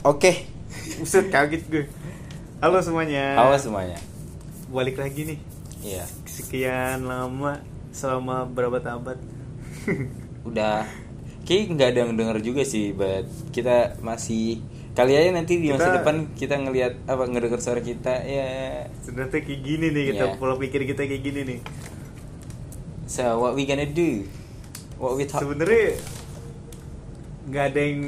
Oke, Buset kaget gue. Halo semuanya. halo semuanya. Balik lagi nih. Iya, Sekian lama selama berapa abad. udah kayak nggak ada yang denger juga sih, but kita masih kali aja nanti di masa Kita- depan kita ngelihat apa ngedenger suara kita ya. Sebenarnya kayak gini nih kita Iya. pola pikir kita kayak gini nih. So what we gonna do? What we talk? Sebenarnya nggak ada yang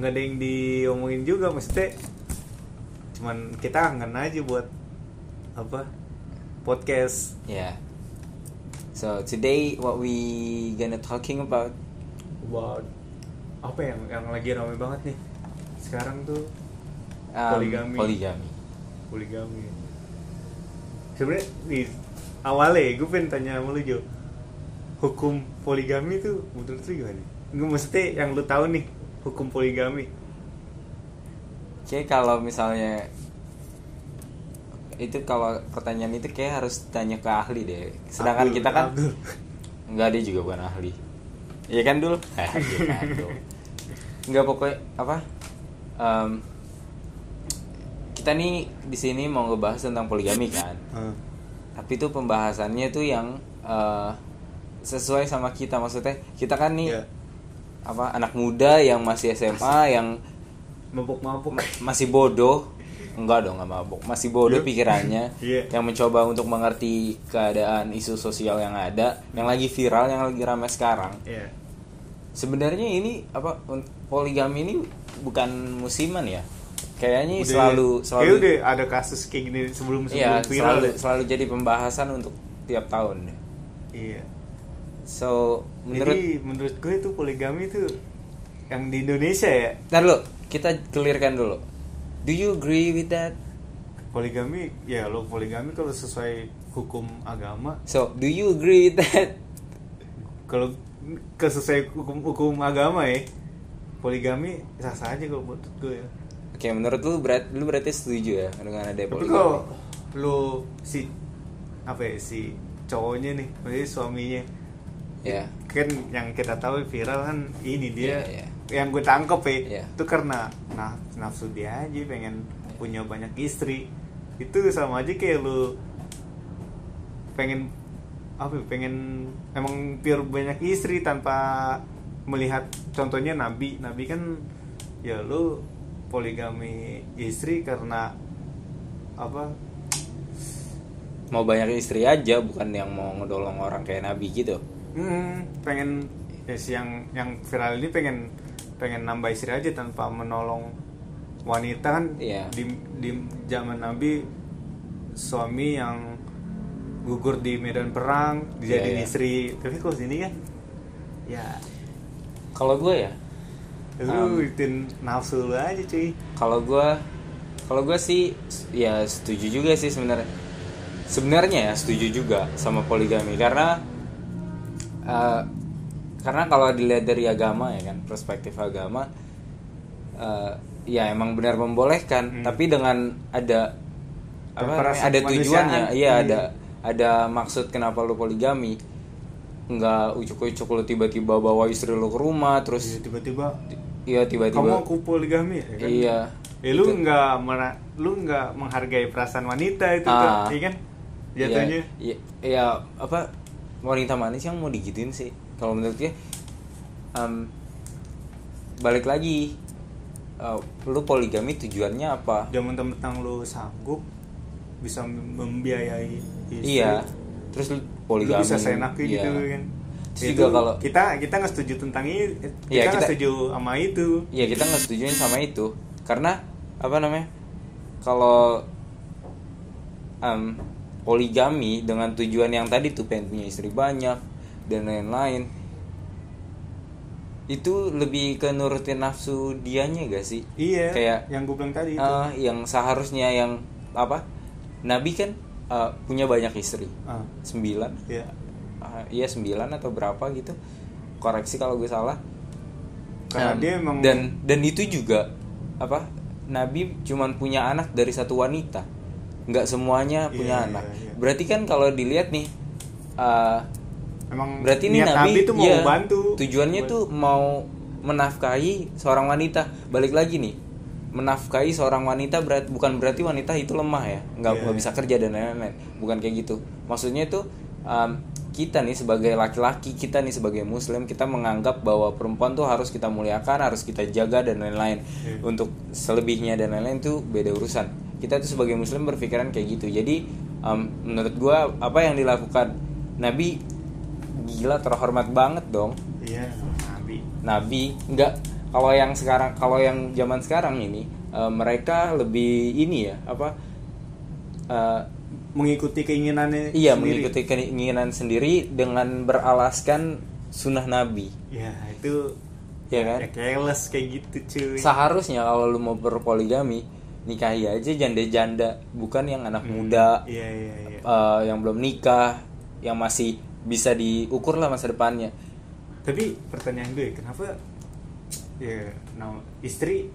nggak ada yang diomongin juga maksudnya cuman kita kangen aja buat apa podcast Yeah. So today what we gonna talking about? buat apa yang yang lagi ramai banget nih sekarang tuh Um, Poligami. Poligami. poligami sebenarnya di awalnya gue pengen tanya sama lu Jo hukum poligami tuh menurut lu gimana? Gue mesti yang lu tahu nih hukum poligami Kayak kalau misalnya itu kalau pertanyaan itu kayak harus tanya ke ahli deh. Sedangkan Abdul, kita kan Abdul. Enggak dia juga bukan ahli. Iya kan dul? Eh. Enggak pokoknya apa? Em, kita nih di sini mau ngebahas tentang poligami kan. Ah, Tapi itu pembahasannya tuh yang eh, sesuai sama kita maksudnya kita kan nih Iya. Apa anak muda yang masih SMA yang mabuk-mabuk. ma- masih bodoh. Enggak dong nggak mabuk. Masih bodoh Iya. pikirannya. Iya. yang mencoba untuk mengerti keadaan isu sosial yang ada yang lagi viral yang lagi ramai sekarang. Iya. sebenarnya ini apa poligami ini bukan musiman ya? Kayaknya Udah- selalu selalu kayak udah ada kasus kayak gini sebelum sebelum iya viral. selalu selalu jadi pembahasan untuk tiap tahun. Iya so menurut jadi menurut gue itu poligami itu yang di Indonesia ya? Ntar dulu kita clearkan dulu. Do you agree with that? Poligami ya lo poligami kalau sesuai hukum agama. So do you agree with that? Kalau ke sesuai hukum hukum agama ya poligami sah sah aja kalau menurut gue ya. Oke, menurut lu berat lu berarti setuju ya dengan ada tapi poligami? kalau lo si apa ya si cowoknya nih maksudnya suaminya Ya. kan yang kita tahu viral kan ini dia Iya, iya. yang gue tangkep ya Iya. itu karena nah nafsu dia aja pengen punya banyak istri itu sama aja kayak lu pengen apa ya, pengen emang pure banyak istri tanpa melihat contohnya nabi nabi kan ya lu poligami istri karena apa Mau banyak istri aja bukan yang mau ngedolong orang kayak Nabi gitu. Hmm, pengen ya si yang yang viral ini pengen pengen nambah istri aja tanpa menolong wanita kan Iya. di di zaman Nabi suami yang gugur di medan perang dijadiin Iya, iya. istri tapi kok sini kan ya Kalau gue ya, lu Um, ikutin nafsu lu aja cuy kalau gue kalau gue sih ya setuju juga sih sebenarnya. Sebenarnya ya setuju juga sama poligami karena eh, karena kalau dilihat dari agama ya kan perspektif agama eh, ya emang benar membolehkan Hmm. tapi dengan ada apa ada tujuannya iya Iya. ada ada maksud kenapa lu poligami nggak ucuk-ucuk lu tiba-tiba bawa istri lu ke rumah Terus terus tiba-tiba iya kamu tiba-tiba aku poligami ya kan? iya Eh, lu nggak lu nggak menghargai perasaan wanita itu Ah. kan, iya kan? Jatuhnya. Iya, iya, apa wanita manis yang mau digituin sih? Kalau menurut dia, em, balik lagi, eh, lu poligami tujuannya apa? Jangan tentang lu sanggup bisa membiayai istri. Iya, terus lu Lu poligami. bisa seenaknya iya. gitu kan. Terus Itu juga kalau kita kita nggak setuju tentang ini, kita Iya, nggak kita- setuju sama itu. Iya kita nggak setujuin sama itu karena apa namanya kalau em, poligami dengan tujuan yang tadi tuh pengen punya istri banyak dan lain-lain. Itu lebih ke nurutin nafsu dianya gak sih? Iya. kayak yang gue bilang tadi itu. eh, yang seharusnya yang apa? Nabi kan eh, punya banyak istri. Ah, sembilan? Iya. Ah, iya sembilan atau berapa gitu. Koreksi kalau gue salah. Karena Um, dia emang dan dan itu juga apa? Nabi cuman punya anak dari satu wanita nggak semuanya Iya, punya iya, anak iya. berarti kan kalau dilihat nih uh, emang berarti ini niat Nabi, Nabi tuh mau iya, bantu. tujuannya tuh mau menafkahi seorang wanita balik lagi nih menafkahi seorang wanita berat bukan berarti wanita itu lemah ya nggak Iya. nggak bisa kerja dan lain-lain bukan kayak gitu maksudnya itu um, kita nih sebagai laki-laki kita nih sebagai muslim kita menganggap bahwa perempuan tuh harus kita muliakan harus kita jaga dan lain-lain Iya. untuk selebihnya dan lain-lain tuh beda urusan kita tuh sebagai muslim berpikiran kayak gitu. Jadi um, menurut gua apa yang dilakukan nabi gila terhormat banget dong. Iya nabi. Nabi nggak kalau yang sekarang kalau yang zaman sekarang ini eh, mereka lebih ini ya apa eh, mengikuti keinginannya iya sendiri. mengikuti keinginan sendiri dengan beralaskan sunnah nabi. Ya itu ya kan? ya kayak gitu cuy. Seharusnya kalau lu mau berpoligami nikahi aja janda-janda bukan yang anak muda iya iya iya. eh, yang belum nikah yang masih bisa diukur lah masa depannya. Tapi pertanyaan gue kenapa ya nah, istri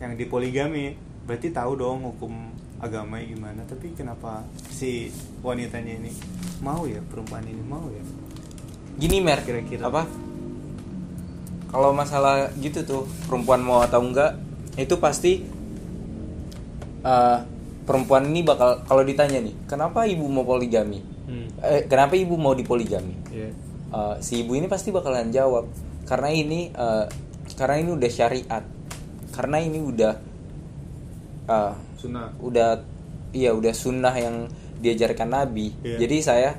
yang dipoligami berarti tahu dong hukum agamanya gimana tapi kenapa si wanitanya ini mau ya perempuan ini mau ya? Gini mer Kira-kira. apa? Kalau masalah gitu tuh perempuan mau atau enggak itu pasti eh, perempuan ini bakal kalau ditanya nih kenapa ibu mau poligami hmm. eh, kenapa ibu mau dipoligami Iya. Eh, si ibu ini pasti bakalan jawab karena ini eh, karena ini udah syariat karena ini udah eh, sunnah udah iya udah sunnah yang diajarkan Nabi. Iya. Jadi saya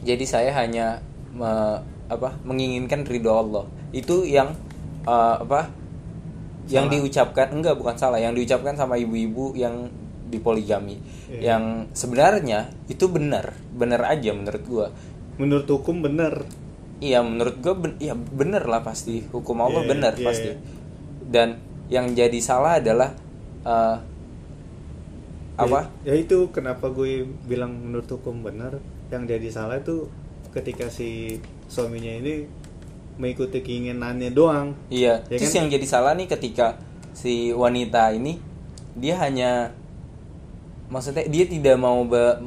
jadi saya hanya me- apa menginginkan ridho Allah. Itu yang eh, apa yang Salah. diucapkan enggak bukan salah, yang diucapkan sama ibu-ibu yang dipoligami. Iya. Yang sebenarnya itu benar, benar aja menurut gua. menurut hukum bener Iya menurut gue ben ya bener lah pasti hukum Allah Iya, bener iya, pasti dan yang jadi salah adalah eh, apa ya, ya itu kenapa gue bilang menurut hukum bener yang jadi salah itu ketika si suaminya ini mengikuti keinginannya doang. Iya Ya terus kan? yang jadi salah nih ketika si wanita ini dia hanya maksudnya dia tidak mau be-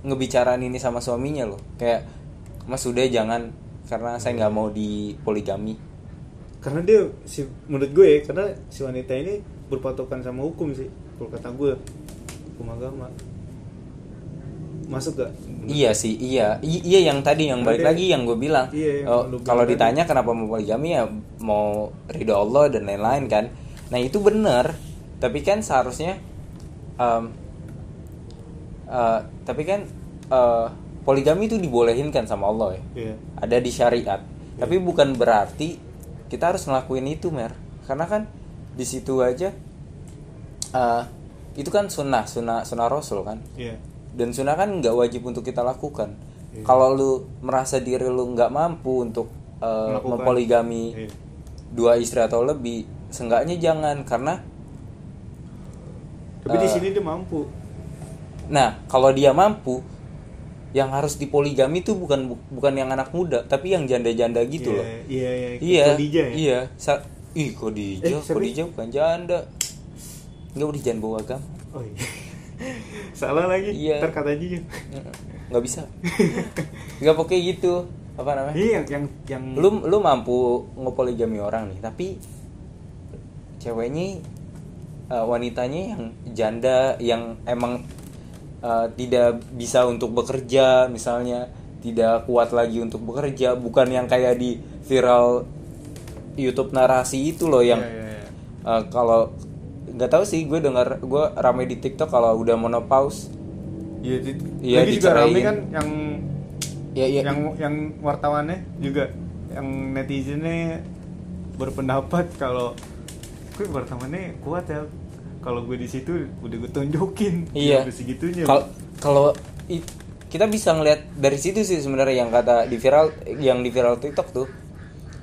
ngebicarain ini sama suaminya loh. Kayak mas udah jangan karena saya nggak mau di poligami. Karena dia si menurut gue karena si wanita ini berpatokan sama hukum sih kalau kata gue hukum agama masuk gak Iya sih, iya, I- iya yang tadi yang balik Ada- lagi yang gue bilang. Iya, Oh, kalau tadi. ditanya kenapa mau poligami ya mau ridho Allah dan lain-lain kan. Nah itu benar, tapi kan seharusnya, em, eh, tapi kan eh, poligami itu dibolehin kan sama Allah ya. Iya. Ada di syariat. Tapi bukan berarti kita harus ngelakuin itu mer, karena kan di situ aja eh, itu kan sunnah, sunnah, sunnah Rasul kan iya dan sunnah kan nggak wajib untuk kita lakukan Iya. kalau lu merasa diri lu nggak mampu untuk uh, Melakukan. mempoligami Iya. dua istri atau lebih seenggaknya jangan karena tapi di Eh, sini dia mampu nah kalau dia mampu yang harus dipoligami itu bukan bukan yang anak muda tapi yang janda-janda gitu Iya, loh iya iya iya Khadijah ya iya Sa- ih Khadijah Eh, siapa? Khadijah bukan janda nggak udah jangan bawa agama oh iya salah lagi. Iya. ntar kata aja nggak bisa. Nggak pokoknya gitu. Apa namanya? Iya yang yang lu lu mampu ngepoligami orang nih tapi ceweknya eh, wanitanya yang janda yang emang eh, tidak bisa untuk bekerja misalnya tidak kuat lagi untuk bekerja bukan yang kayak di viral YouTube narasi itu loh yang Iya, iya, iya. eh, kalau nggak tahu sih gue dengar gue rame di TikTok kalau udah menopause. Iya, di, Iya, lagi juga rame kan yang ya ya yang yang wartawannya juga yang netizennya berpendapat kalau gue wartawannya kuat ya? Kalau gue di situ udah gue tunjukin. Iya. Segitunya. Kal- Kalau kita bisa ngeliat dari situ sih sebenarnya yang kata di viral yang di viral TikTok tuh.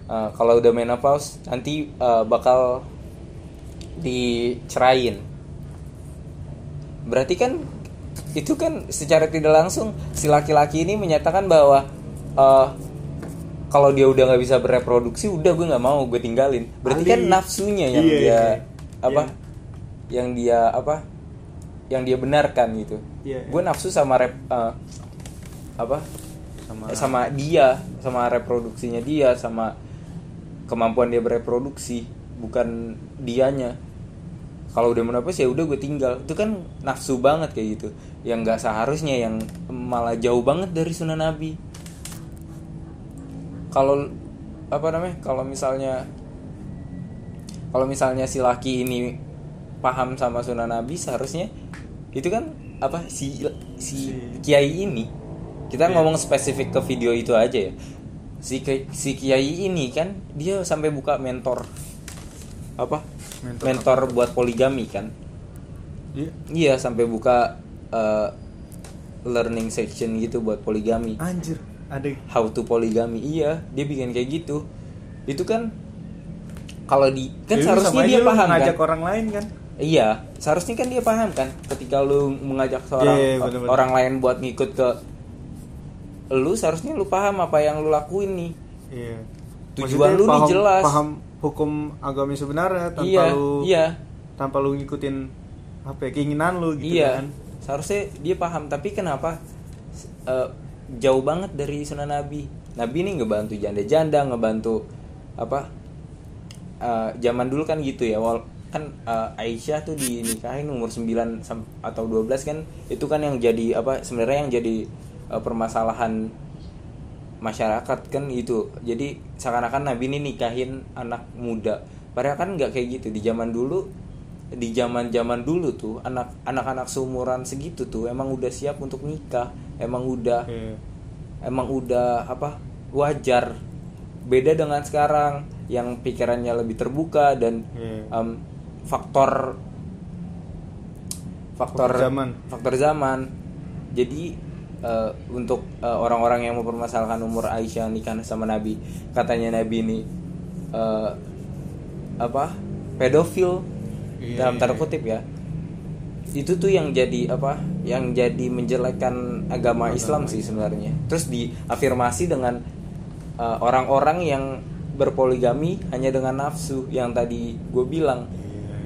eh, kalau udah menopause nanti eh, bakal dicerain. Berarti kan itu kan secara tidak langsung si laki-laki ini menyatakan bahwa eh, kalau dia udah nggak bisa bereproduksi udah gue nggak mau gue tinggalin. Berarti kan Ali. nafsunya yang Iya, dia iya. apa? Iya. Yang dia apa? Yang dia benarkan gitu. Iya, Gue nafsu sama rep eh, apa? sama Eh, sama dia, sama reproduksinya dia, sama kemampuan dia bereproduksi, bukan dianya. kalau udah menopause ya udah gue tinggal. Itu kan nafsu banget kayak gitu. Yang nggak seharusnya yang malah jauh banget dari sunnah nabi. Kalau apa namanya kalau misalnya kalau misalnya si laki ini paham sama sunnah nabi seharusnya itu kan apa si si Si- kiai ini. Kita Iya. ngomong spesifik ke video itu aja ya. Si si kiai ini kan dia sampai buka mentor apa Mentor mentor, buat poligami kan Iya. iya sampai buka eh, learning section gitu buat poligami Anjir, ada how to poligami iya dia bikin kayak gitu itu kan kalau di kan Jadi seharusnya sama dia paham ngajak kan orang lain kan. iya seharusnya kan dia paham kan ketika lu mengajak seorang Iya, iya, bener-bener. orang lain buat ngikut ke lu seharusnya lu paham apa yang lu lakuin nih Iya. Tujuan Maksudnya lu nih paham, jelas. Paham hukum agama sebenarnya tanpa iya lu iya. tanpa lu ngikutin apa ya, keinginan lu gitu iya. kan. seharusnya dia paham tapi kenapa eh, jauh banget dari sunnah nabi? Nabi ini ngebantu janda-janda ngebantu apa eh, zaman dulu kan gitu ya wal kan eh, Aisyah tuh dinikahin umur 9 sam- atau 12 kan itu kan yang jadi apa sebenarnya yang jadi eh, permasalahan masyarakat kan itu jadi seakan-akan Nabi ini nikahin anak muda. Padahal kan nggak kayak gitu. Di zaman dulu di zaman zaman dulu tuh anak anak-anak seumuran segitu tuh emang udah siap untuk nikah. Emang udah Iya. emang udah apa wajar. Beda dengan sekarang yang pikirannya lebih terbuka dan em, faktor faktor Faktor zaman. faktor zaman. Jadi eh, untuk eh, orang-orang yang mempermasalahkan umur Aisyah nikah sama Nabi. Katanya Nabi ini eh, apa? Pedofil. Iya, dalam tanda iya. kutip ya. Itu tuh yang jadi apa? Yang jadi menjelekkan agama Islam sih sebenarnya. Terus diafirmasi dengan uh, orang-orang yang berpoligami hanya dengan nafsu yang tadi gue bilang. Iya,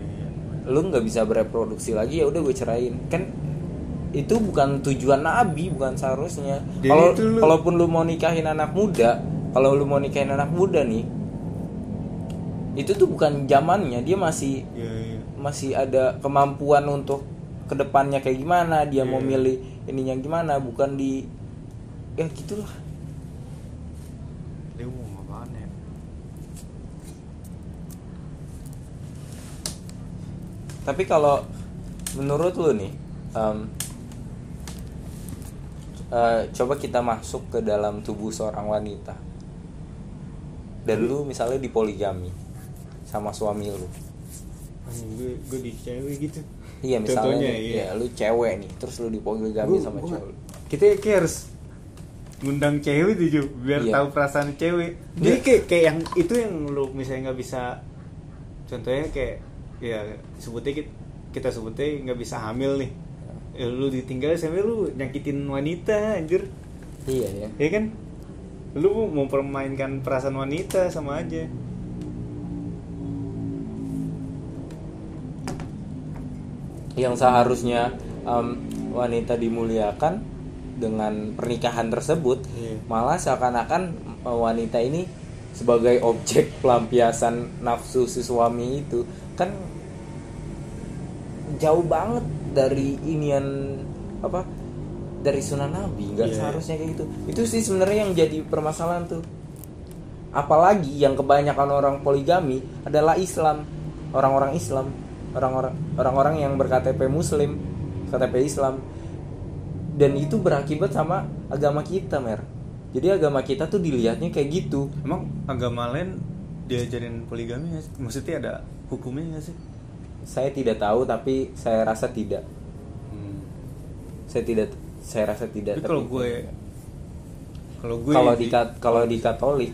iya. lu nggak bisa bereproduksi lagi ya udah gue cerain. Kan itu bukan tujuan nabi bukan seharusnya kalau lu- kalaupun lu mau nikahin anak muda kalau lu mau nikahin anak muda nih itu tuh bukan zamannya dia masih Iya, iya. masih ada kemampuan untuk ke depannya kayak gimana dia mau Iya. milih ininya gimana bukan di ya gitulah Dia mau apaan ya? tapi kalau menurut lu nih em, eh, coba kita masuk ke dalam tubuh seorang wanita dan lu misalnya di poligami sama suami lu gue gue di cewek gitu. iya misalnya Contohnya, nih, iya. ya lu cewek nih terus lu di poligami Gua- sama gua- cewek Kita kayak harus ngundang cewek tuh Ju, biar Iya. tahu perasaan cewek. Dia- Jadi kayak kayak yang itu yang lu misalnya nggak bisa contohnya kayak ya sebutnya kita, kita sebutnya nggak bisa hamil nih. Ya, lu ditinggal sampai lu nyakitin wanita anjir. iya ya Ya kan? Lu mau mempermainkan perasaan wanita sama aja. yang seharusnya em, wanita dimuliakan dengan pernikahan tersebut Iya. malah seakan-akan eh, wanita ini sebagai objek pelampiasan nafsu si suami itu kan jauh banget dari inian apa dari sunnah nabi nggak Iya. seharusnya kayak gitu. Itu sih sebenarnya yang jadi permasalahan tuh. Apalagi yang kebanyakan orang poligami adalah Islam. Orang-orang Islam. Orang-orang orang-orang yang berKTP Muslim KTP Islam. Dan itu berakibat sama agama kita mer. Jadi agama kita tuh dilihatnya kayak gitu. Emang agama lain diajarin poligami nggak sih? Maksudnya ada hukumnya nggak sih? Saya tidak tahu tapi saya rasa tidak Hmm. saya tidak saya rasa tidak Tapi kalau tapi- gue kalau gue kalau di Kat- kalau di Katolik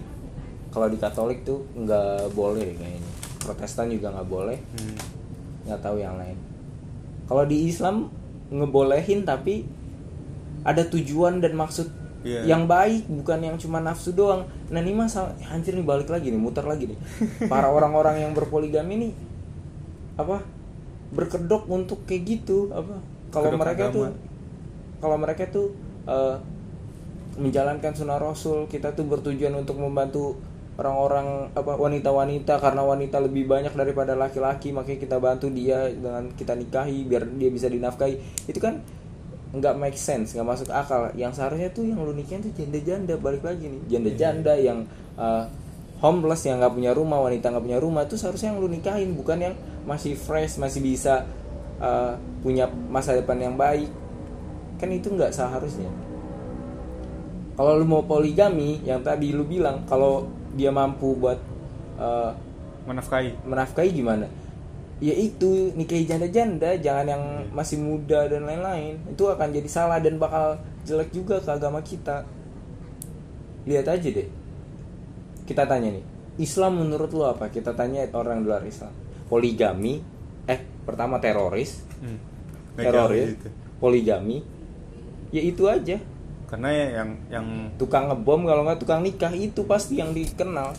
kalau di Katolik tuh nggak boleh kayaknya Protestan juga nggak boleh Hmm. nggak tahu yang lain kalau di Islam ngebolehin tapi ada tujuan dan maksud Iya. yang baik bukan yang cuma nafsu doang nah ini masalah anjir nih balik lagi nih muter lagi nih para orang-orang yang berpoligami nih apa berkedok untuk kayak gitu apa kalau mereka agama. tuh kalau mereka tuh eh, menjalankan sunnah rasul kita tuh bertujuan untuk membantu orang-orang apa wanita-wanita karena wanita lebih banyak daripada laki-laki makanya kita bantu dia dengan kita nikahi biar dia bisa dinafkahi. Itu kan nggak make sense nggak masuk akal. Yang seharusnya tuh yang lu nikahin tuh janda-janda balik lagi nih. Janda-janda yang uh, homeless yang nggak punya rumah wanita nggak punya rumah itu seharusnya yang lu nikahin bukan yang masih fresh masih bisa uh, punya masa depan yang baik kan itu nggak seharusnya. Kalau lu mau poligami yang tadi lu bilang kalau dia mampu buat uh, menafkahi. menafkahi gimana? Ya itu nikahi janda-janda jangan yang masih muda dan lain-lain. Itu akan jadi salah dan bakal jelek juga ke agama kita. Lihat aja deh. Kita tanya nih Islam menurut lu apa? Kita tanya orang luar Islam poligami eh pertama teroris hmm. Teroris gitu. poligami ya itu aja. Karena ya yang yang tukang ngebom kalau nggak tukang nikah itu pasti yang dikenal.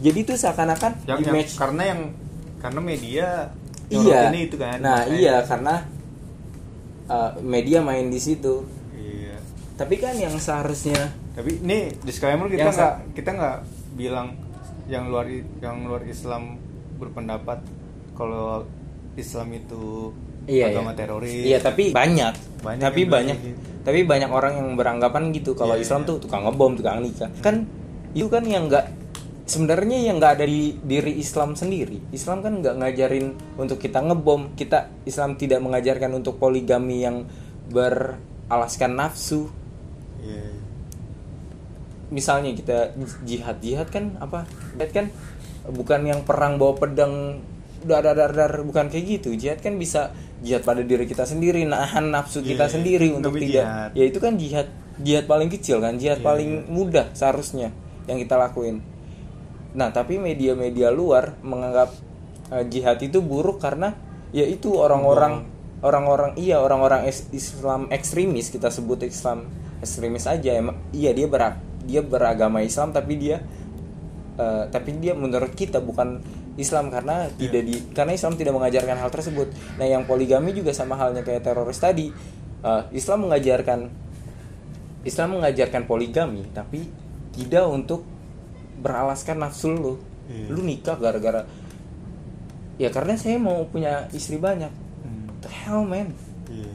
Jadi itu seakan-akan yang, yang image. karena yang karena media iya. nyorotinnya itu kan nah Makanya- iya karena uh, media main di situ. Iya. Tapi kan yang seharusnya tapi ini disclaimer kita nggak kita nggak bilang yang luar yang luar Islam berpendapat kalau Islam itu iya agama iya. teroris iya tapi banyak, Banyak tapi banyak gitu. tapi banyak orang yang beranggapan gitu kalau Iya, Islam iya. tuh tukang ngebom tukang nikah kan itu kan yang nggak sebenarnya yang nggak ada di diri Islam sendiri Islam kan nggak ngajarin untuk kita ngebom kita Islam tidak mengajarkan untuk poligami yang beralaskan nafsu Iya. misalnya kita jihad jihad kan apa jihad kan bukan yang perang bawa pedang dar dar dar dar bukan kayak gitu. Jihad kan bisa jihad pada diri kita sendiri nahan nafsu kita Iya, sendiri itu untuk tidak jihad. ya itu kan jihad jihad paling kecil kan jihad Iya, paling iya. mudah seharusnya yang kita lakuin. Nah tapi media-media luar menganggap eh, jihad itu buruk karena ya itu orang-orang orang-orang iya orang-orang Islam ekstremis kita sebut Islam ekstremis aja. Emang iya dia berak dia beragama Islam tapi dia eh, tapi dia menurut kita bukan Islam karena tidak di karena Islam tidak mengajarkan hal tersebut. Nah, yang poligami juga sama halnya kayak teroris tadi. Eh, Islam mengajarkan Islam mengajarkan poligami tapi tidak untuk beralaskan nafsu lu. Iya. Lu nikah gara-gara ya karena saya mau punya istri banyak. Hmm. The hell man. Iya.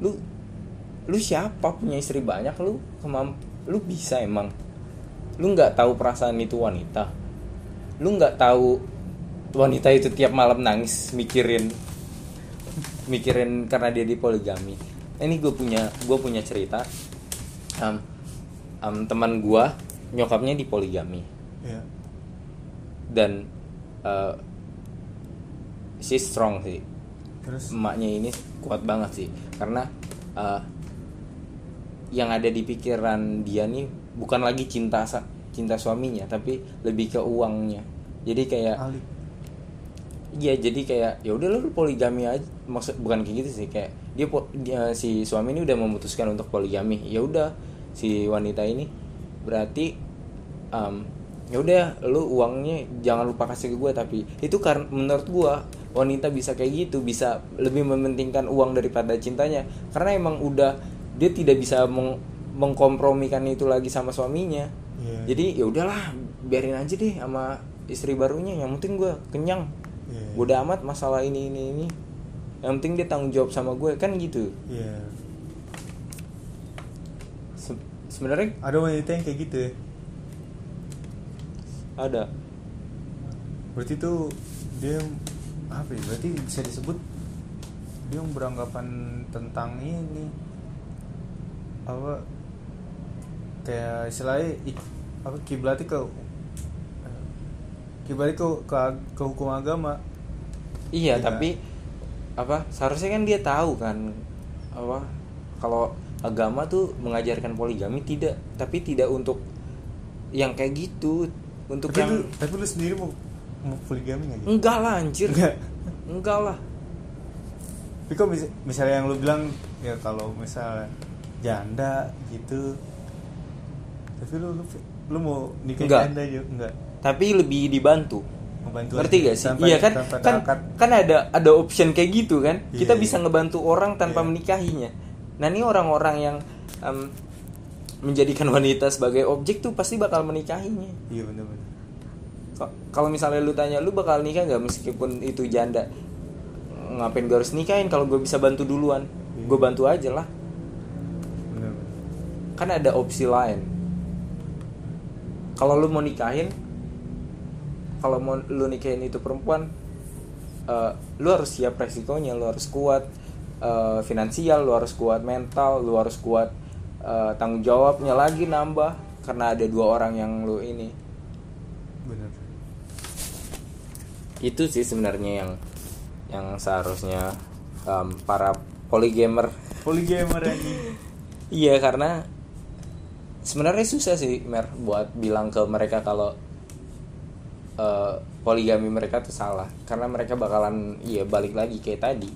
Lu lu siapa punya istri banyak lu kemam lu bisa emang lu nggak tahu perasaan itu wanita? Lu nggak tahu wanita itu tiap malam nangis mikirin mikirin karena dia di poligami? Ini gue punya gue punya cerita Em, em, teman gue nyokapnya di poligami. Iya. dan eh si strong sih. Terus? Emaknya ini kuat banget sih. Karena eh, yang ada di pikiran dia nih bukan lagi cinta cinta suaminya tapi lebih ke uangnya. Jadi kayak. Iya jadi kayak ya udah lu poligami aja maksud bukan kayak gitu sih kayak dia, dia si suami ini udah memutuskan untuk poligami. Ya udah si wanita ini berarti um, ya udah lu uangnya jangan lupa kasih ke gue tapi itu karena menurut gue wanita bisa kayak gitu bisa lebih mementingkan uang daripada cintanya. Karena emang udah dia tidak bisa meng- mengkompromikan itu lagi sama suaminya Iya. jadi ya udahlah biarin aja deh sama istri barunya yang penting gue kenyang Iya. Bodo amat masalah ini ini ini. Yang penting dia tanggung jawab sama gue kan gitu. Iya. Se- Sebenarnya Ada wanita yang kayak gitu ya. ada. Berarti tuh dia apa ya? Berarti bisa disebut dia beranggapan tentang ini apa kayak istilahnya apa kiblatnya ke kiblatnya ke, ke ke hukum agama Iya, Iya. tapi apa? Seharusnya kan dia tahu kan apa kalau agama tuh mengajarkan poligami tidak, tapi tidak untuk yang kayak gitu, untuk tapi yang lu tapi lu sendiri mau mau poligami nggak gitu? enggak lah anjir. Enggak. Enggak lah. Tapi kok mis- misalnya yang lu bilang ya kalau misal janda gitu tapi lu lu, lu mau nikah Enggak. janda juga enggak. Tapi lebih dibantu. membantu Ngerti aja, gak sih? tanpa- iya kan? kan kan ada ada option kayak gitu kan. Kita Iya, bisa ngebantu orang tanpa Iya. menikahinya. Nah, ini orang-orang yang em, menjadikan wanita sebagai objek tuh pasti bakal menikahinya. Iya benar-benar kalau misalnya lu tanya lu bakal nikah nggak? Meskipun itu janda. Ngapain gue harus nikahin kalau gue bisa bantu duluan? Gue bantu aja lah. Kan ada opsi lain kalau lu mau nikahin kalau mau lu nikahin itu perempuan eh, lu harus siap resikonya lu harus kuat eh, finansial lu harus kuat mental lu harus kuat eh, tanggung jawabnya lagi nambah karena ada dua orang yang lu ini. Benar. Itu sih sebenarnya yang yang seharusnya em, para polygamer. Poligamer anjing. Iya karena sebenarnya susah sih Mer buat bilang ke mereka kalau eh, poligami mereka tuh salah karena mereka bakalan iya balik lagi kayak tadi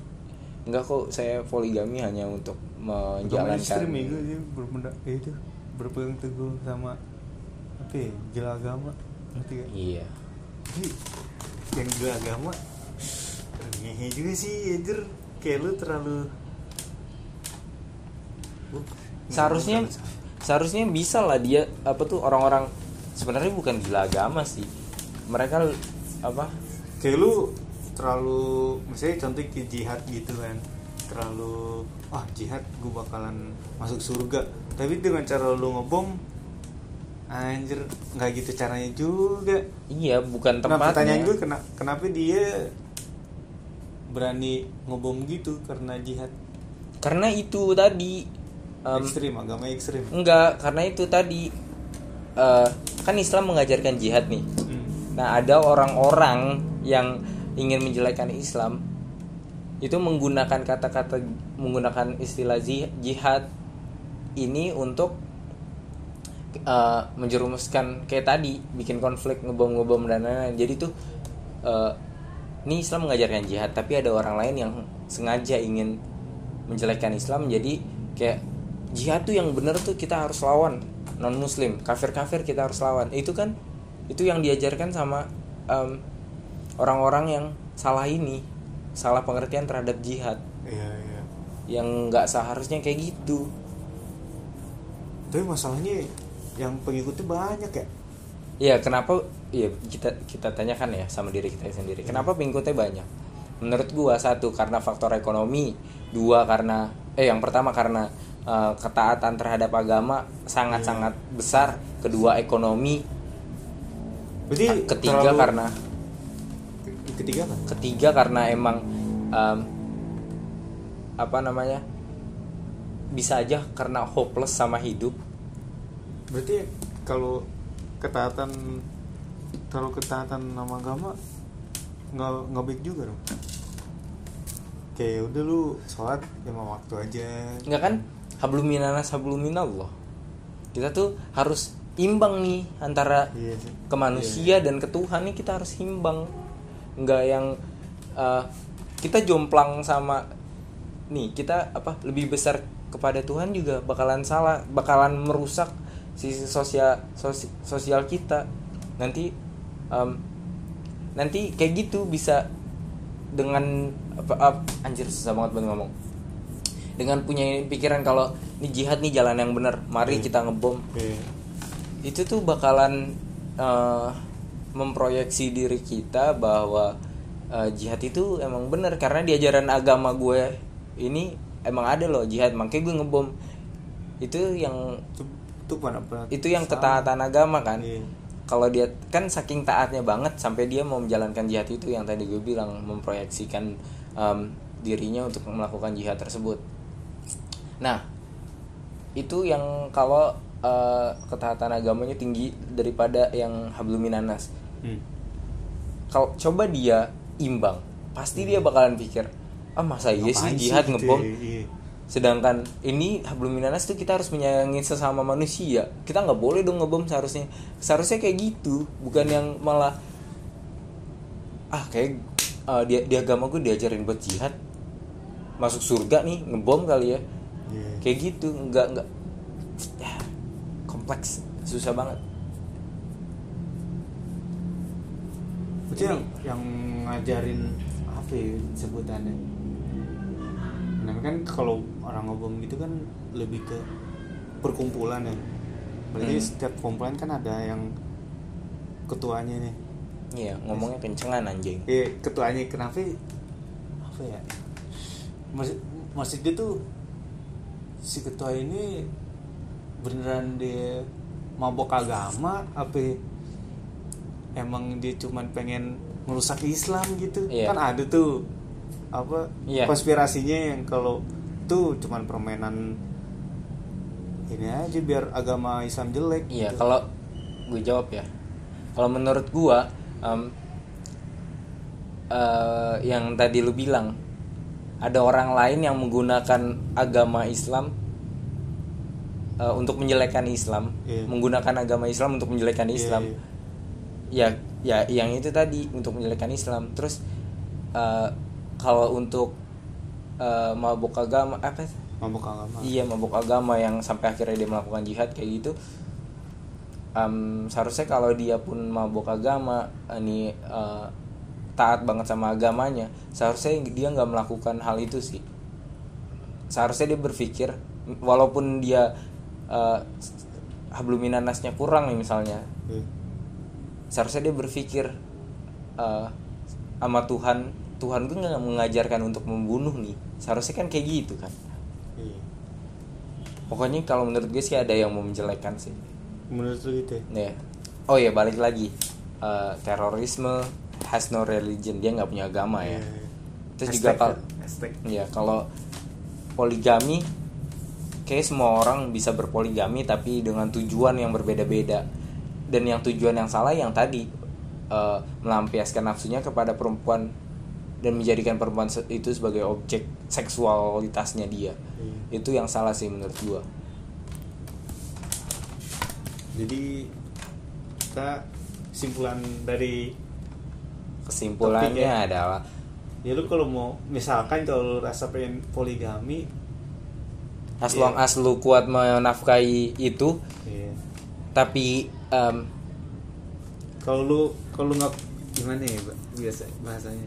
enggak kok saya poligami hanya untuk menjalankan ekstrim ya gue dia berpenda eh, itu berpegang teguh sama apa ya gila agama ngerti gak? iya Jadi yang gila agama ngehe juga sih anjir kayak lu terlalu Uh, seharusnya. Seharusnya bisa lah dia apa tuh orang-orang sebenarnya bukan gila agama sih. Mereka apa? Kayak lu terlalu misalnya contoh kayak jihad gitu kan terlalu ah jihad gue bakalan masuk surga. Tapi dengan cara lu ngebom anjir nggak gitu caranya juga. Iya bukan nah tempatnya. pertanyaan gue kena, kenapa dia berani ngebom gitu karena jihad? Karena itu tadi em, ekstrim agama ekstrim Enggak, karena itu tadi eh, kan Islam mengajarkan jihad nih. Hmm. Nah, ada orang-orang yang ingin menjelekkan Islam itu menggunakan kata-kata menggunakan istilah jihad ini untuk eh, menjerumuskan kayak tadi bikin konflik ngebom-ngebom dan lain-lain. Jadi tuh eh, ini Islam mengajarkan jihad, tapi ada orang lain yang sengaja ingin menjelekkan Islam. Jadi kayak jihad tuh yang bener tuh kita harus lawan non Muslim, kafir-kafir kita harus lawan. Itu kan itu yang diajarkan sama em, orang-orang yang salah ini, salah pengertian terhadap jihad, iya iya yang nggak seharusnya kayak gitu. tapi masalahnya yang pengikutnya banyak ya Iya, kenapa? Iya, kita kita tanyakan ya sama diri kita sendiri. Kenapa pengikutnya banyak? Menurut gua satu karena faktor ekonomi, dua karena eh yang pertama karena eh, ketaatan terhadap agama sangat-sangat besar, kedua ekonomi, berarti ketiga terlalu- karena ketiga kan ketiga karena emang em, apa namanya? bisa aja karena hopeless sama hidup. berarti kalau ketaatan terlalu ketaatan nama agama nggak nggak baik juga dong kayak udah lu sholat lima waktu aja Enggak kan? Hablum minanas hablum minallah. Kita tuh harus imbang nih antara iya sih. ke manusia dan ke Tuhan nih kita harus imbang. Nggak yang uh, kita jomplang sama nih kita apa lebih besar kepada Tuhan juga bakalan salah bakalan merusak sisi sosial sosi- sosial kita. Nanti um, nanti kayak gitu bisa dengan apa, ap- anjir susah banget buat ngomong dengan punya pikiran kalau ini jihad nih jalan yang benar mari Iya. kita ngebom. Iya. itu tuh bakalan eh, memproyeksi diri kita bahwa eh, jihad itu emang bener karena di ajaran agama gue ini emang ada loh jihad makanya gue ngebom. Itu yang itu itu pernah itu yang ketaatan agama kan? Iya. kalau dia kan saking taatnya banget sampai dia mau menjalankan jihad itu yang tadi gue bilang memproyeksikan em, dirinya untuk melakukan jihad tersebut nah itu yang kalau eh, ketaatan agamanya tinggi daripada yang habluminanas Hmm. kalau coba dia imbang pasti dia bakalan pikir ah masa iya sih jihad gitu ngebom? ya? Iya. sedangkan ini habluminanas tuh kita harus menyayangi sesama manusia. Kita nggak boleh dong ngebom seharusnya. Seharusnya kayak gitu bukan yang malah ah kayak uh, di, di agama gue diajarin buat jihad. Masuk surga nih ngebom kali ya Iya. kayak gitu nggak nggak ya kompleks susah banget Berarti yang, yang ngajarin apa ya sebutannya? Nah kan kalau orang ngebom gitu kan lebih ke perkumpulan ya. berarti Hmm. setiap komplain kan ada yang ketuanya nih iya ngomongnya kencengan anjing Iya, ketuanya kenapa apa ya maksud maksud dia tuh si ketua ini beneran dia mabok agama apa emang dia cuman pengen merusak Islam gitu Iya. kan ada tuh apa Iya. konspirasinya yang kalau tuh cuman permainan ini aja biar agama Islam jelek Iya, gitu. kalau gue jawab ya. Kalau menurut gua em, eh, yang tadi lu bilang ada orang lain yang menggunakan agama Islam eh, untuk menjelekkan Islam, Iya. menggunakan agama Islam untuk menjelekkan Iya, Islam. iya. Ya, ya yang itu tadi untuk menjelekkan Islam. Terus eh, kalau untuk eh, mabuk agama apa? mabok agama Iya mabuk agama yang sampai akhirnya dia melakukan jihad kayak gitu. Em, seharusnya kalau dia pun mabuk agama, ini eh, taat banget sama agamanya, seharusnya dia nggak melakukan hal itu sih. Seharusnya dia berpikir, walaupun dia eh, habluminanasnya kurang nih misalnya, Iya. seharusnya dia berpikir eh, sama Tuhan, Tuhan gue nggak mengajarkan untuk membunuh nih. Seharusnya kan kayak gitu kan. Iya. Pokoknya kalau menurut gue sih ada yang mau menjelekkan sih. menurut lu gitu ya? Ya. Oh ya balik lagi. Eh, terorisme has no religion dia nggak punya agama ya. Iya, iya. Terus Hashtag juga kalau ya, hashtag. ya kalau poligami kayak semua orang bisa berpoligami tapi dengan tujuan yang berbeda-beda dan yang tujuan yang salah yang tadi eh, melampiaskan nafsunya kepada perempuan dan menjadikan perempuan itu sebagai objek seksualitasnya dia Iya. itu yang salah sih menurut gua jadi kita simpulan dari kesimpulannya Topiknya. adalah ya lu kalau mau misalkan kalau lu rasa pengen poligami as Iya. long as lu kuat menafkahi itu ya tapi em, kalau lu kalau lu nggak gimana ya biasa bahasanya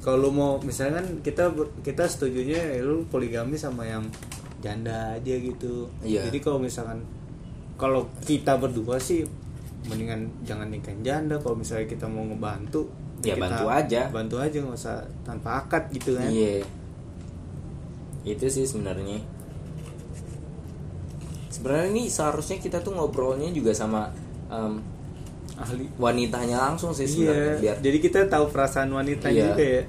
kalau lu mau misalkan kita ber- kita setujunya ya lu poligami sama yang janda aja gitu Iya. jadi kalau misalkan kalau kita berdua sih mendingan jangan nikahin janda kalau misalnya kita mau ngebantu Ya, kita bantu aja. bantu aja nggak usah tanpa akad gitu kan Iya. Itu sih sebenarnya. Sebenarnya ini seharusnya kita tuh ngobrolnya juga sama em, ahli wanitanya langsung sih sebenarnya iya biar jadi kita tahu perasaan wanita Iya. juga ya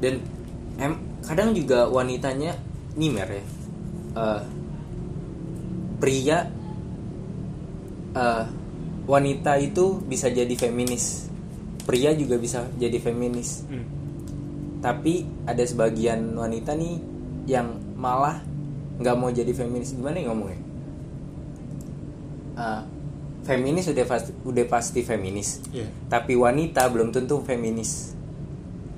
dan em kadang juga wanitanya nih mer ya eh, pria eh, wanita itu bisa jadi feminis pria juga bisa jadi feminis. Hmm. tapi ada sebagian wanita nih yang malah nggak mau jadi feminis. Gimana ya ngomongnya? Eh, feminis udah pasti udah pasti feminis. Iya. tapi wanita belum tentu feminis.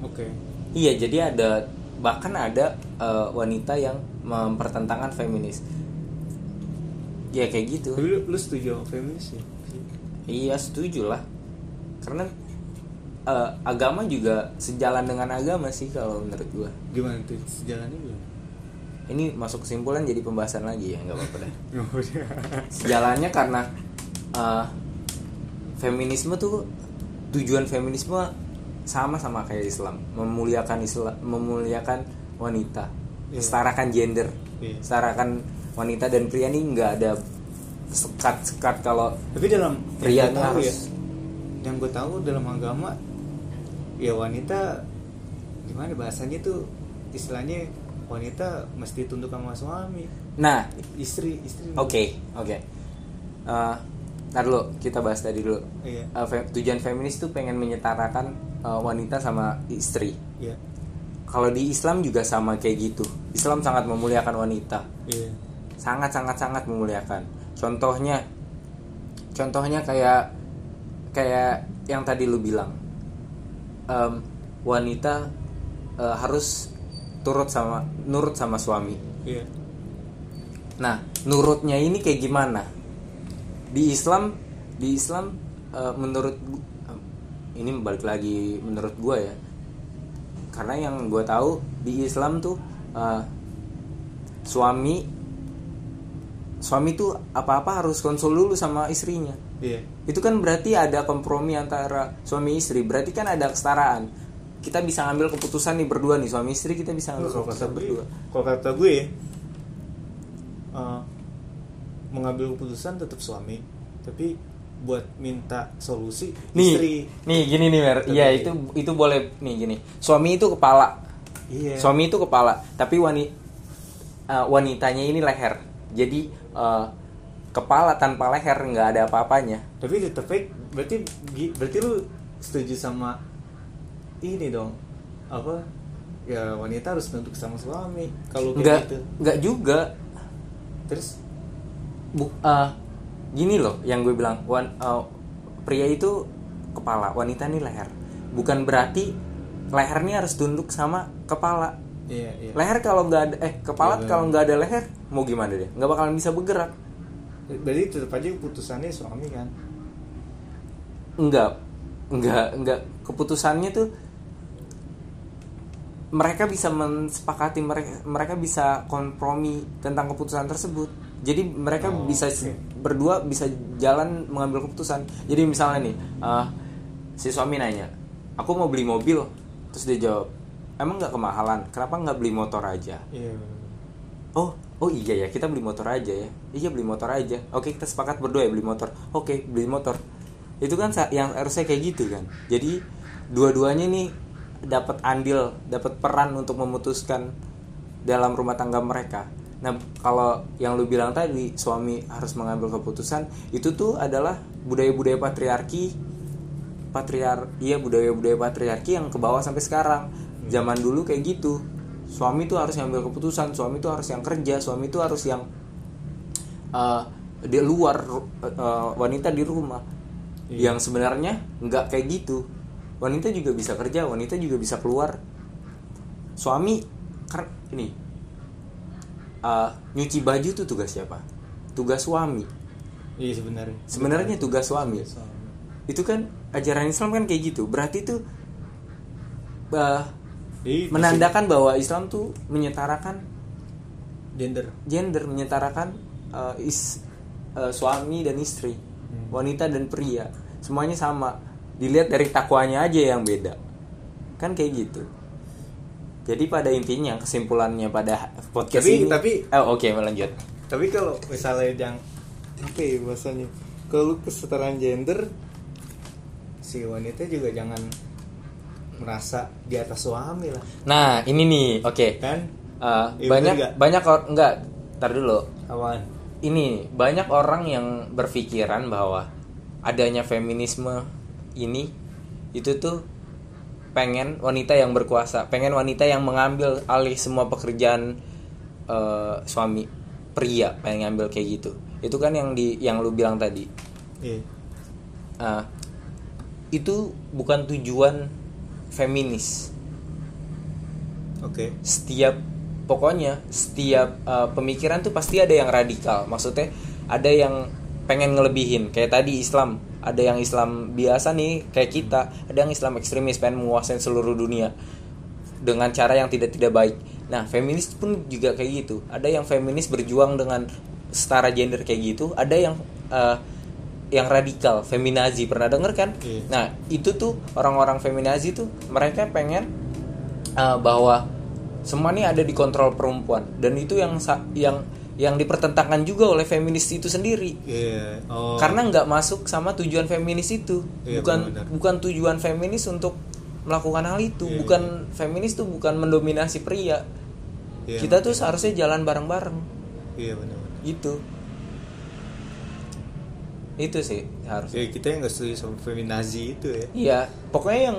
Oke. Iya jadi ada bahkan ada eh, wanita yang mempertentangkan feminis. Ya kayak gitu. Lu, lu setuju sama feminis ya? Iya setuju lah. Karena eh, agama juga sejalan dengan agama sih kalau menurut gua. Gimana tuh? Sejalannya gimana? Ini masuk kesimpulan jadi pembahasan lagi ya nggak apa-apa deh sejalannya karena uh, feminisme tuh tujuan feminisme sama sama kayak Islam. Memuliakan Islam memuliakan wanita. Iya. setarakan gender. Iya. setarakan wanita dan pria ini nggak ada sekat-sekat kalau tapi dalam Pria yang gue tuh tahu harus- ya yang gue tahu dalam agama ya wanita gimana bahasanya tuh? Istilahnya wanita mesti tunduk sama suami. Nah. Istri istri. Oke oke. Eh, ntar dulu kita bahas tadi dulu. Iya. Eh, fe- tujuan feminis tuh pengen menyetarakan eh, wanita sama istri. Iya. Kalau di Islam juga sama kayak gitu. Islam sangat memuliakan wanita. Iya. Sangat sangat sangat memuliakan. Contohnya contohnya kayak kayak yang tadi lu bilang Em, wanita eh, harus turut sama nurut sama suami. Iya. Nah nurutnya ini kayak gimana? Di Islam di Islam eh, menurut ini balik lagi menurut gue ya. Karena yang gue tahu di Islam tuh eh, suami suami tuh apa-apa harus konsul dulu sama istrinya. Iya itu kan berarti ada kompromi antara suami istri. Berarti kan ada kesetaraan. Kita bisa ngambil keputusan nih berdua nih suami istri kita bisa ngambil kalau kata keputusan gue berdua kalau kata gue eh, mengambil keputusan tetap suami tapi buat minta solusi nih istri. nih gini nih mer. Iya itu itu boleh. Nih gini suami itu kepala. Iya. Suami itu kepala. Tapi wanita wanitanya ini leher. Jadi eh, kepala tanpa leher nggak ada apa-apanya. Tapi tetap baik berarti berarti lu setuju sama ini dong. Apa? Ya wanita harus tunduk sama suami kalau nggak gitu. nggak juga. Terus? Bu, eh, gini loh yang gue bilang wan, eh, pria itu kepala wanita ini leher. Bukan berarti lehernya harus tunduk sama kepala. Iya iya. Leher kalau nggak ada eh kepala Iya, kalau nggak ada leher mau gimana deh? Nggak bakalan bisa bergerak berarti tetap aja keputusannya suami kan? Enggak. Enggak enggak. Keputusannya tuh mereka bisa mensepakati mereka mereka bisa kompromi tentang keputusan tersebut. Jadi mereka Oh, bisa oke. berdua bisa jalan mengambil keputusan. Jadi misalnya nih eh, si suami nanya aku mau beli mobil. Terus dia jawab emang nggak kemahalan? Kenapa nggak beli motor aja? Iya. Oh oh iya ya kita beli motor aja ya. Iya beli motor aja. Oke kita sepakat berdua ya beli motor. Oke beli motor. Itu kan yang harusnya kayak gitu kan. Jadi dua-duanya nih dapat andil dapat peran untuk memutuskan dalam rumah tangga mereka. Nah kalau yang lu bilang tadi suami harus mengambil keputusan itu tuh adalah budaya-budaya patriarki. Patriar iya budaya-budaya patriarki yang ke bawah sampai sekarang. Zaman dulu kayak gitu suami tuh harus ngambil keputusan suami tuh harus yang kerja suami tuh harus yang eh, di luar eh, wanita di rumah. Iya. yang sebenarnya nggak kayak gitu. Wanita juga bisa kerja wanita juga bisa keluar. Suami kan ini eh, nyuci baju tuh tugas siapa? Tugas suami. Iya sebenarnya. Sebenarnya tugas suami. Suami. itu kan ajaran Islam kan kayak gitu. Berarti tuh eh, Iya, menandakan bahwa Islam tuh menyetarakan gender. Gender menyetarakan eh, is eh, suami dan istri Hmm. wanita dan pria. Semuanya sama. Dilihat dari takwanya aja yang beda. Kan kayak gitu. Jadi pada intinya kesimpulannya pada podcast Tapi- ini tapi- oh, oke melanjut tapi kalau misalnya yang apa ya bahasanya? Kalau kesetaraan gender si wanita juga jangan merasa di atas suami lah nah ini nih oke kan Eh, Iya, banyak bener nggak? banyak enggak tar dulu awan ini banyak orang yang berpikiran bahwa adanya feminisme ini itu tuh pengen wanita yang berkuasa, pengen wanita yang mengambil alih semua pekerjaan eh, suami pria, pengen ngambil kayak gitu. Itu kan yang di yang lu bilang tadi. iya Ah, itu bukan tujuan feminis. oke. Setiap pokoknya setiap uh, pemikiran tuh pasti ada yang radikal. Maksudnya ada yang pengen ngelebihin. Kayak tadi Islam. Ada yang Islam biasa nih kayak kita. Ada yang Islam ekstremis pengen menguasai seluruh dunia. Dengan cara yang tidak tidak baik. Nah feminis pun juga kayak gitu. Ada yang feminis berjuang dengan setara gender kayak gitu. Ada yang uh, yang radikal feminazi pernah denger kan? Iya. nah itu tuh orang-orang feminazi tuh mereka pengen uh, bahwa semua ini ada di kontrol perempuan. Dan itu yang yang yang dipertentangkan juga oleh feminis itu sendiri. Iya oh. Karena nggak masuk sama tujuan feminis itu. Iya, bukan benar-benar. bukan tujuan feminis untuk melakukan hal itu. Iya, bukan feminis tuh bukan mendominasi pria. Iya, kita tuh seharusnya jalan bareng-bareng. Iya benar gitu itu sih harusnya ya kita yang nggak setuju sama feminazi itu ya Iya, pokoknya yang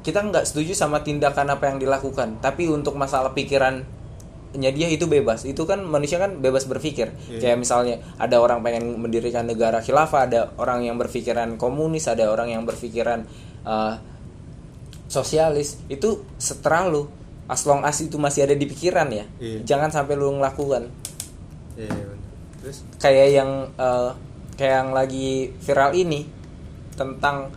kita nggak setuju sama tindakan apa yang dilakukan, tapi untuk masalah pikirannya dia itu bebas. Itu kan manusia kan bebas berpikir. Iya. Kayak misalnya ada orang pengen mendirikan negara khilafah, ada orang yang berpikiran komunis, ada orang yang berpikiran eh, sosialis. Itu seterah lu. As long as itu masih ada di pikiran ya. Iya. Jangan sampai lu ngelakukan iya benar terus kayak yang eh, kayak yang lagi viral ini tentang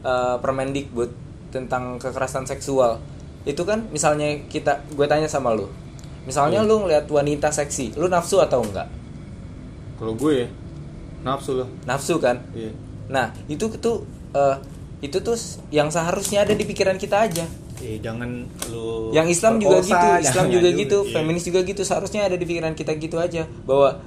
eh, Permendikbud tentang kekerasan seksual itu kan misalnya kita gue tanya sama lu Misalnya lu ngeliat wanita seksi, lu nafsu atau enggak? kalau gue ya nafsu loh Nafsu kan? iya Nah, itu tuh eh, itu tuh yang seharusnya ada di pikiran kita aja. Eh, jangan lu Yang Islam juga gitu, Islam juga gitu, Iya. feminis juga gitu. Seharusnya ada di pikiran kita gitu aja bahwa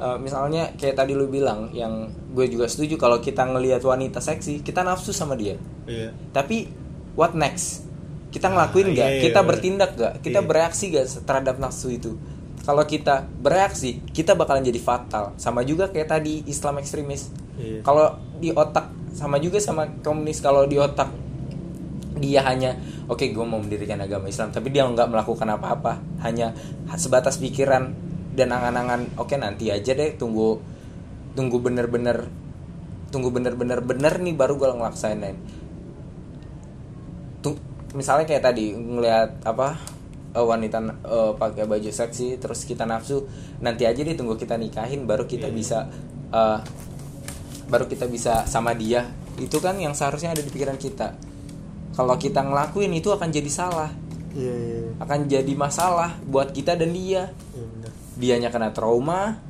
eh, misalnya kayak tadi lu bilang yang gue juga setuju kalau kita ngelihat wanita seksi, kita nafsu sama dia. iya Tapi what next? Kita Ah, ngelakuin nggak? iya, iya, kita iya. bertindak nggak? Kita Iya. bereaksi nggak terhadap nafsu itu? Kalau kita bereaksi, kita bakalan jadi fatal. Sama juga kayak tadi Islam ekstremis. Iya. Kalau di otak sama juga sama komunis. Kalau di otak dia hanya oke gue mau mendirikan agama Islam, tapi dia nggak melakukan apa-apa, hanya sebatas pikiran dan angan-angan. Oke nanti aja deh, tunggu tunggu bener-bener tunggu bener-bener bener nih baru gue ngelaksanain. Tung, misalnya kayak tadi ngelihat apa eh, wanita eh, pakai baju seksi terus kita nafsu nanti aja deh tunggu kita nikahin baru kita Iya. bisa eh, baru kita bisa sama dia. Itu kan yang seharusnya ada di pikiran kita. Kalau kita ngelakuin itu akan jadi salah. Iya iya. Akan jadi masalah buat kita dan dia. Iya benar dianya kena trauma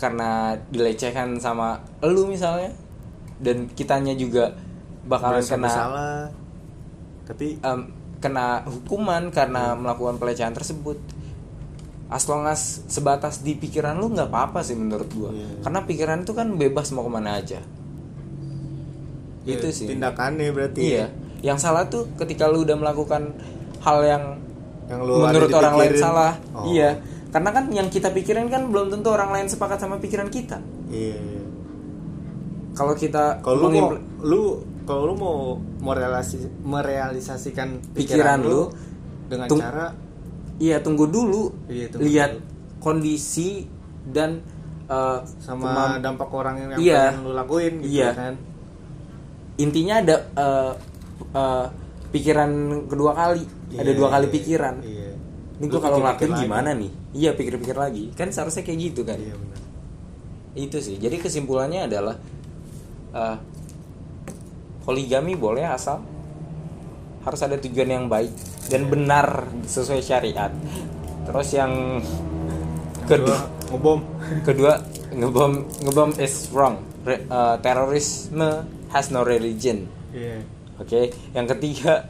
karena dilecehkan sama elu misalnya dan kitanya juga bakalan Merasa kena bersalah. Tapi em, kena hukuman karena melakukan pelecehan tersebut. As long as sebatas di pikiran lu nggak apa-apa sih menurut gua. Iya. karena pikiran itu kan bebas mau ke mana aja. Ya, itu sih. tindakannya berarti. Iya. Yang salah tuh ketika lu udah melakukan hal yang yang lu menurut orang lain salah. Oh. iya karena kan yang kita pikirin kan belum tentu orang lain sepakat sama pikiran kita iya iya. kalau kita kalau lu mau lu kalau lu mau merealisasi, merealisasikan Pikiran pikiran, lu, lu dengan tung- cara iya tunggu dulu Iya, tunggu lihat dulu. kondisi dan eh, sama dampak orang yang Iya. pengen lu lakuin gitu Iya. kan intinya ada eh, eh, pikiran kedua kali ada Iya, dua kali iya, pikiran iya. ini gue kalau ngelakuin lagi. gimana nih iya pikir-pikir lagi. Kan seharusnya kayak gitu kan? Iya benar. Itu sih. Jadi kesimpulannya adalah eh, poligami boleh asal harus ada tujuan yang baik dan benar sesuai syariat. Terus yang kedua Kedua, ngebom. kedua ngebom ngebom is wrong. Re- eh, terorisme has no religion. Iya. Oke yang ketiga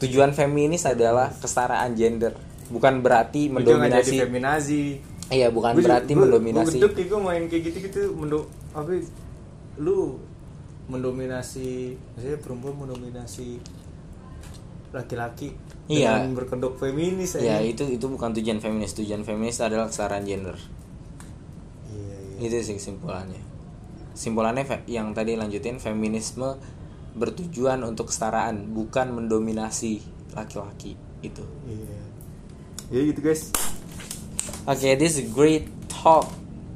tujuan feminis adalah kesetaraan gender bukan berarti jadi mendominasi feminazi iya bukan Gua- berarti gua- mendominasi gua gedek gua main kayak gitu gitu mendo apa ya, lu mendominasi maksudnya perempuan mendominasi laki-laki Iya. dengan berkedok feminis Ya itu itu bukan tujuan feminis. Tujuan feminis adalah kesetaraan gender. iya iya Itu sih kesimpulannya. Simpulannya fe- yang tadi lanjutin feminisme bertujuan untuk kesetaraan, bukan mendominasi laki-laki itu. iya ya gitu guys Oke, this is great talk.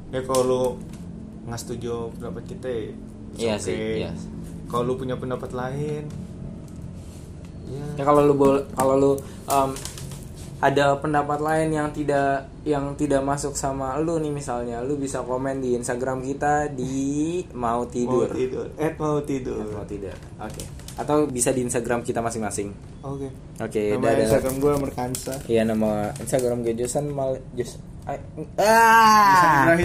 ya kalau lu nggak setuju pendapat kita ya Iya okay. sih, iya. kalau lu punya pendapat lain ya Ya kalau lu kalau lu um, ada pendapat lain yang tidak yang tidak masuk sama lu nih misalnya, lu bisa komen di Instagram kita di mau mau tidur. tidur eh mau tidur Mau tidak. Oke. Atau bisa di Instagram kita masing-masing. oke Oke, nama dadah. Instagram gue Merkansa Iya nama Instagram gue Josan Mal Jos. Ah. Ibrahim